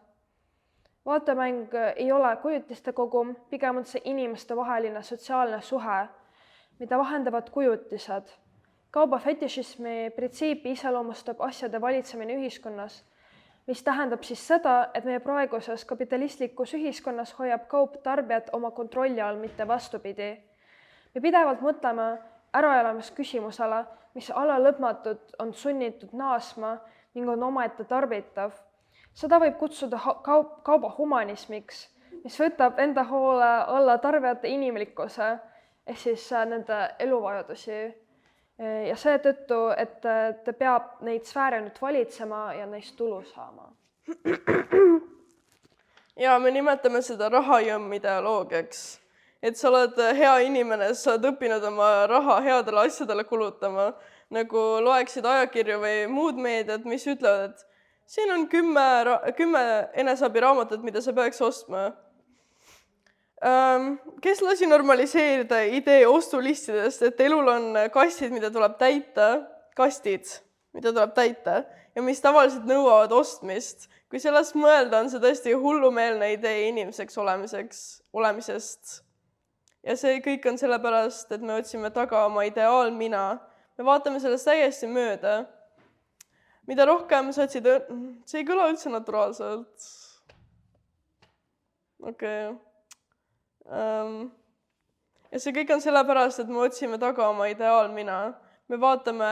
vaatemäng ei ole kujutiste kogum, pigem on see inimestevaheline sotsiaalne suhe, mida vahendavad kujutised kauba fetišismi printsiipi iseloomustab asjade valitsemine ühiskonnas, mis tähendab siis seda, et meie praeguses kapitalistlikus ühiskonnas hoiab kaup tarbijat oma kontrolli all, mitte vastupidi. me pidevalt mõtleme äraelamisküsimusele, mis alalõpmatult on sunnitud naasma ning on omaette tarbitav. seda võib kutsuda kaup, kauba humanismiks, mis võtab enda hoole alla tarbijate inimlikkuse ehk siis äh, nende eluvajadusi ja seetõttu, et ta peab neid sfääre nüüd valitsema ja neist tulu saama. <clears throat> ja me nimetame seda rahajõmm ideoloogiaks, et sa oled hea inimene, sa oled õppinud oma raha headele asjadele kulutama, nagu loeksid ajakirju või muud meediat, mis ütlevad, et siin on kümme, kümme eneseabiraamatut, mida sa peaks ostma Ehm, kes lasi normaliseerida idee ostulistidest, et elul on kastid, mida tuleb täita, kastid, mida tuleb täita ja mis tavaliselt nõuavad ostmist. kui sellest mõelda, on see tõesti hullumeelne idee inimeseks olemiseks, olemisest. Ja see kõik on sellepärast, et me otsime taga oma ideaalmina. me vaatame sellest täiesti mööda. mida rohkem sa otsid, see ei kõla üldse naturaalselt. okei okay Ehm, ja see kõik on sellepärast, et me otsime taga oma ideaalmina. me vaatame,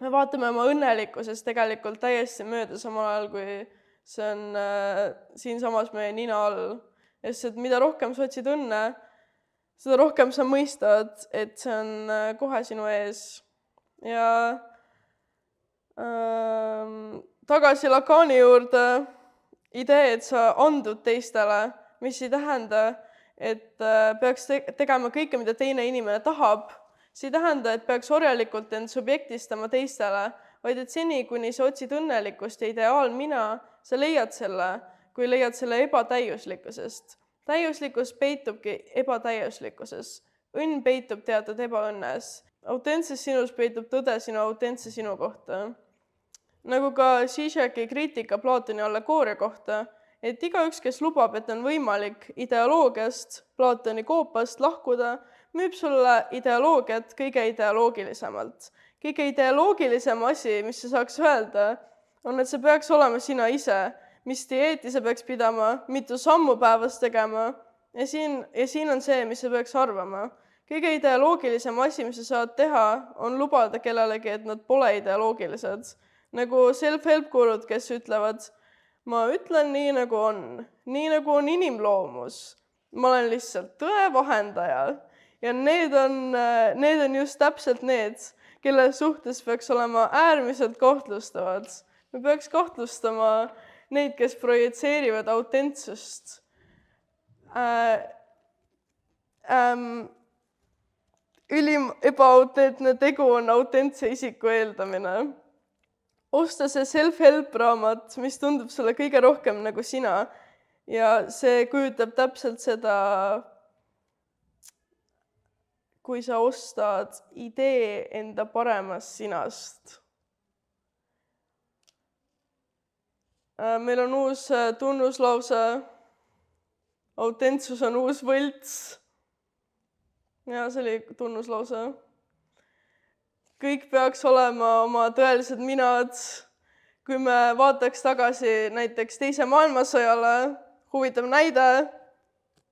me vaatame oma õnnelikkusest tegelikult täiesti mööda, samal ajal kui see on äh, siinsamas meie nina all. sest et mida rohkem sa otsid õnne, seda rohkem sa mõistad, et see on äh, kohe sinu ees. ja äh, tagasi Lacani juurde, idee, et sa andud teistele mis ei tähenda, et äh, peaks te tegema kõike, mida teine inimene tahab. see ei tähenda, et peaks orjalikult end subjektistama teistele, vaid et seni, kuni sa otsid õnnelikkust ja ideaalmina, sa leiad selle, kui leiad selle ebatäiuslikkusest. Täiuslikkus peitubki ebatäiuslikkuses. õnn peitub teatud ebaõnnes. autentses sinus peitub tõde sinu autentse sinu kohta. nagu ka Zizeki kriitika Platoni allegooria kohta et igaüks, kes lubab, et on võimalik ideoloogiast, Platoni koopast lahkuda, müüb sulle ideoloogiat kõige ideoloogilisemalt. kõige ideoloogilisem asi, mis sa saaks öelda, on, et see peaks olema sina ise, mis dieeti sa peaks pidama, mitu sammu päevas tegema ja siin, ja siin on see, mis sa peaks arvama. kõige ideoloogilisem asi, mis sa saad teha, on lubada kellelegi, et nad pole ideoloogilised. nagu self-help gurud, kes ütlevad, ma ütlen nii, nagu on, nii nagu on inimloomus. ma olen lihtsalt tõe vahendaja ja need on, need on just täpselt need, kelle suhtes peaks olema äärmiselt kahtlustavad. me peaks kahtlustama neid, kes projitseerivad autentsust äh,. Ähm, ülim ebaautentne tegu on autentse isiku eeldamine. osta see self-help raamat, mis tundub sulle kõige rohkem nagu sina ja see kujutab täpselt seda kui sa ostad idee enda paremast sinast. Meil on uus äh, tunnuslause. autentsus on uus võlts. ja see oli tunnuslause. kõik peaks olema oma tõelised minad. kui me vaataks tagasi näiteks Teise maailmasõjale, huvitav näide,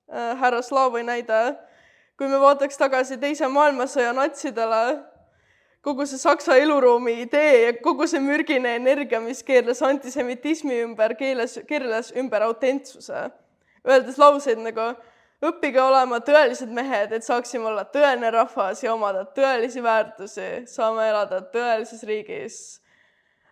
äh, härra Slaavi näide kui me vaataks tagasi Teise maailmasõja natsidele, kogu see Saksa eluruumi idee ja kogu see mürgine energia, mis keerles antisemitismi ümber, keeles, keerles ümber autentsuse, öeldes lauseid nagu õppige olema tõelised mehed, et saaksime olla tõeline rahvas ja omada tõelisi väärtusi, saame elada tõelises riigis.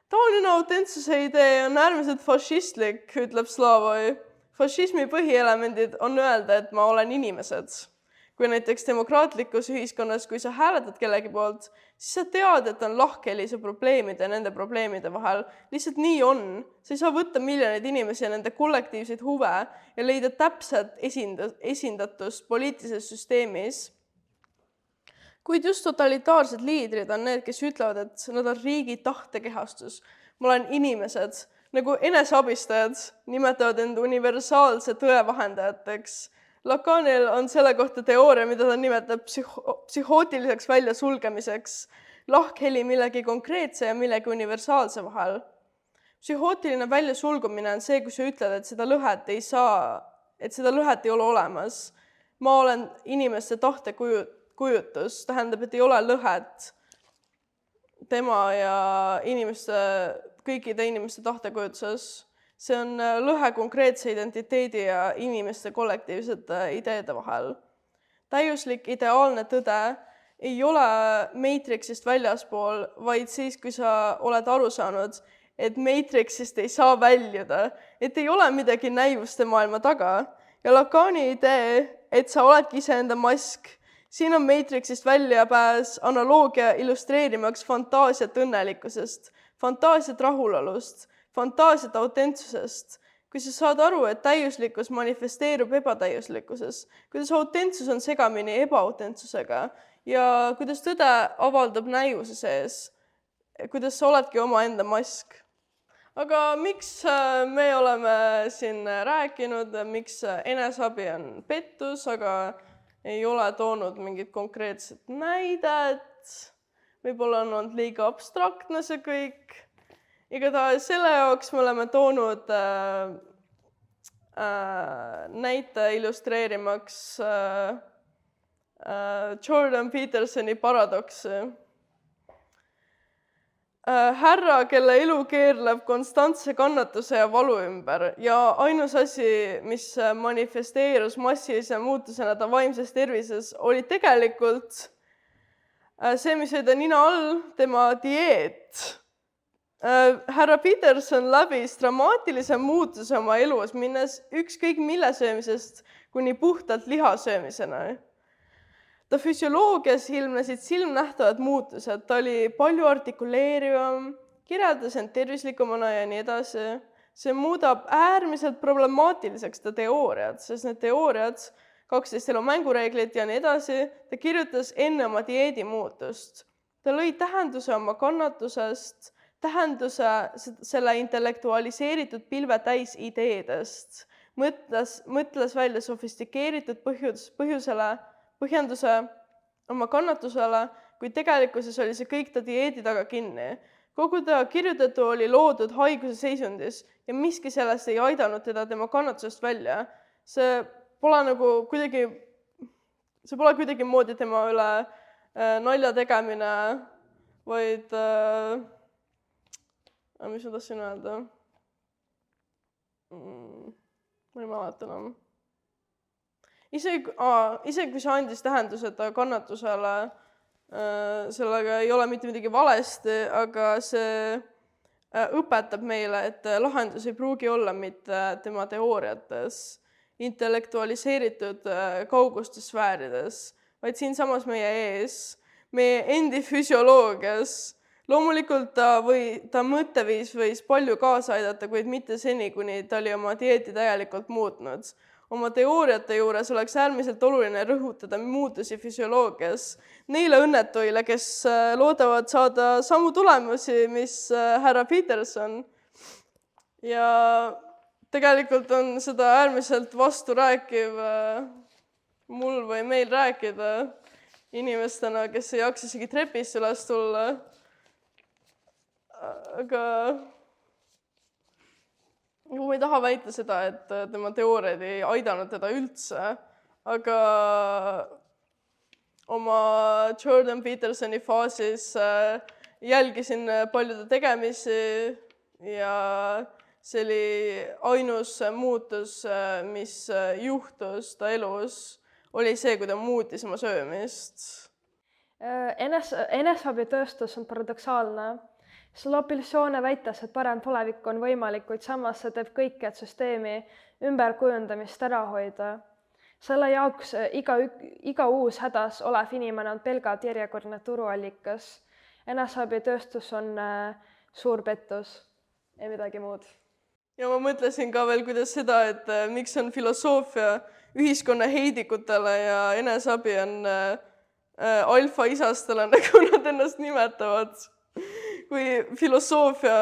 taoline autentsuse idee on äärmiselt fašistlik, ütleb Slavoj. fašismi põhielemendid on öelda, et ma olen inimesed kui näiteks demokraatlikus ühiskonnas, kui sa hääletad kellegi poolt, siis sa tead, et on lahkheli su probleemide ja nende probleemide vahel. lihtsalt nii on. sa ei saa võtta miljoneid inimesi ja nende kollektiivseid huve ja leida täpset esinda-, esindatust poliitilises süsteemis. kuid just totalitaarsed liidrid on need, kes ütlevad, et nad on riigi tahtekehastus. ma olen inimesed, nagu eneseabistajad nimetavad end universaalse tõe vahendajateks Lacanil on selle kohta teooria, mida ta nimetab psühho-, psühhootiliseks väljasulgemiseks, lahkheli millegi konkreetse ja millegi universaalse vahel. psühhootiline väljasulgumine on see, kui sa ütled, et seda lõhet ei saa, et seda lõhet ei ole olemas. ma olen inimeste tahtekuju-, kujutus, tähendab, et ei ole lõhet tema ja inimeste, kõikide inimeste tahtekujutuses see on äh, lõhe konkreetse identiteedi ja inimeste kollektiivsete ideede vahel. täiuslik ideaalne tõde ei ole Matrixist väljaspool, vaid siis, kui sa oled aru saanud, et Matrixist ei saa väljuda, et ei ole midagi näivuste maailma taga ja Lacani idee, et sa oledki iseenda mask, siin on Matrixist väljapääs analoogia illustreerimaks fantaasiat õnnelikkusest, fantaasiat rahulolust fantaasiat autentsusest, kui sa saad aru, et täiuslikkus manifesteerub ebatäiuslikkuses, kuidas autentsus on segamini ebaautentsusega ja kuidas tõde avaldab näivuse sees, kuidas sa oledki omaenda mask. aga miks äh, me oleme siin rääkinud, miks eneseabi on pettus, aga ei ole toonud mingit konkreetset näidet, võib-olla on olnud liiga abstraktne see kõik igatahes selle jaoks me oleme toonud äh, äh, näite illustreerimaks äh, äh, Jordan Petersoni paradoksi äh,. härra, kelle elu keerleb konstantse kannatuse ja valu ümber ja ainus asi, mis manifesteerus massilise muutusena ta vaimses tervises, oli tegelikult äh, see, mis oli ta nina all, tema dieet härra Peterson läbis dramaatilise muutuse oma elus, minnes ükskõik mille söömisest kuni puhtalt liha söömisena. ta füsioloogias ilmnesid silmnähtavad muutused, ta oli palju artikuleerivam, kirjeldas end tervislikumana ja nii edasi. see muudab äärmiselt problemaatiliseks ta teooriad, sest need teooriad, kaksteist elu mängureeglit ja nii edasi, ta kirjutas enne oma dieedimuutust. ta lõi tähenduse oma kannatusest tähenduse selle intellektualiseeritud pilve täis ideedest, mõtles, mõtles välja sofistikeeritud põhjus, põhjusele, põhjenduse oma kannatusele, kuid tegelikkuses oli see kõik ta dieedi taga kinni. kogu ta kirjutatu oli loodud haiguse seisundis ja miski sellest ei aidanud teda tema kannatusest välja. see pole nagu kuidagi, see pole kuidagimoodi tema üle äh, nalja tegemine, vaid äh, mis ma tahtsin öelda mm,? ma ei mäleta enam. isegi, isegi kui see andis tähenduseta kannatusele äh,, sellega ei ole mitte midagi valesti, aga see äh, õpetab meile, et lahendus ei pruugi olla mitte tema teooriates, intellektualiseeritud äh, kaugustes sfäärides, vaid siinsamas meie ees, meie endi füsioloogias loomulikult ta või ta mõtteviis võis palju kaasa aidata, kuid mitte seni, kuni ta oli oma dieeti täielikult muutnud. oma teooriate juures oleks äärmiselt oluline rõhutada muutusi füsioloogias neile õnnetuile, kes äh, loodavad saada samu tulemusi, mis äh, härra Peterson. ja tegelikult on seda äärmiselt vasturääkiv äh, mul või meil rääkida inimestena, kes ei jaksa isegi trepist üles tulla aga nagu ma ei taha väita seda, et tema teooriad ei aidanud teda üldse, aga oma Jordan Petersoni faasis äh, jälgisin paljude tegemisi ja see oli ainus muutus, äh, mis juhtus ta elus, oli see, kui ta muutis oma söömist. Enes, eneseabitööstus on paradoksaalne Slopilsione väites, et parem tulevik on võimalik, kuid samas see teeb kõik, et süsteemi ümberkujundamist ära hoida. selle jaoks äh, iga, iga uus hädas olev inimene on pelgalt järjekordne turuallikas. eneseabitööstus on äh, suur pettus ja midagi muud. ja ma mõtlesin ka veel, kuidas seda, et äh, miks on filosoofia ühiskonna heidikutele ja eneseabi on äh alfaisastele, <laughs> nagu nad ennast nimetavad kui filosoofia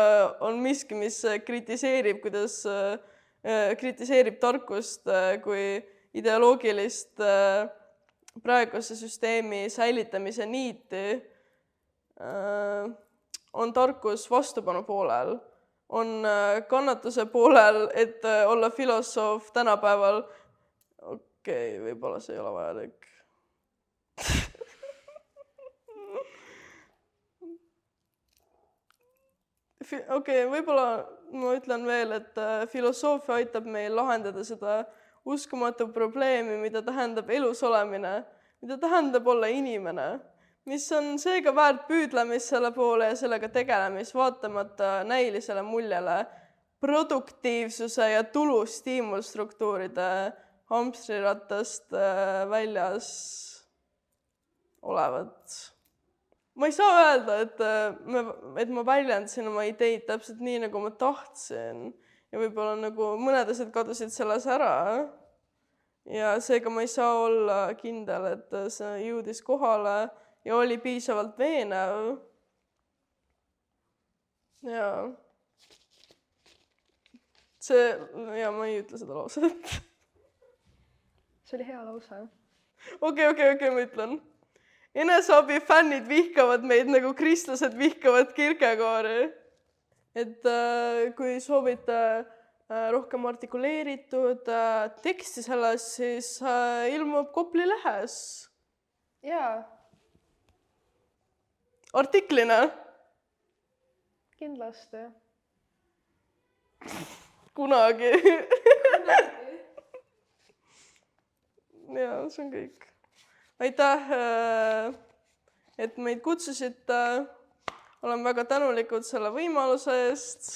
on miski, mis kritiseerib, kuidas äh,, kritiseerib tarkust äh, kui ideoloogilist äh, praeguse süsteemi säilitamise niiti äh,, on tarkus vastupanu poolel, on äh, kannatuse poolel, et äh, olla filosoof tänapäeval. okei okay,, võib-olla see ei ole vajalik okei okay,, võib-olla ma ütlen veel, et äh, filosoofia aitab meil lahendada seda uskumatu probleemi, mida tähendab elus olemine, mida tähendab olla inimene, mis on seega väärt püüdlemist selle poole ja sellega tegelemist, vaatamata näilisele muljele produktiivsuse ja tulu stiimulstruktuuride hamstriratast äh, väljas olevat ma ei saa öelda, et äh, me, et ma väljendasin oma ideid täpselt nii, nagu ma tahtsin ja võib-olla nagu mõned asjad kadusid selles ära. ja seega ma ei saa olla kindel, et see jõudis kohale ja oli piisavalt veenev. ja see ja ma ei ütle seda lauset. see oli hea lause. okei, okei, okei, ma ütlen eneseabifännid vihkavad meid nagu kristlased vihkavad Kierkegaardi. et äh, kui soovite äh, rohkem artikuleeritud äh, teksti sellest, siis äh, ilmub Kopli lehes. jaa. artiklina? kindlasti. kunagi <laughs> ja see on kõik aitäh, äh, et meid kutsusite. olen väga tänulikud selle võimaluse eest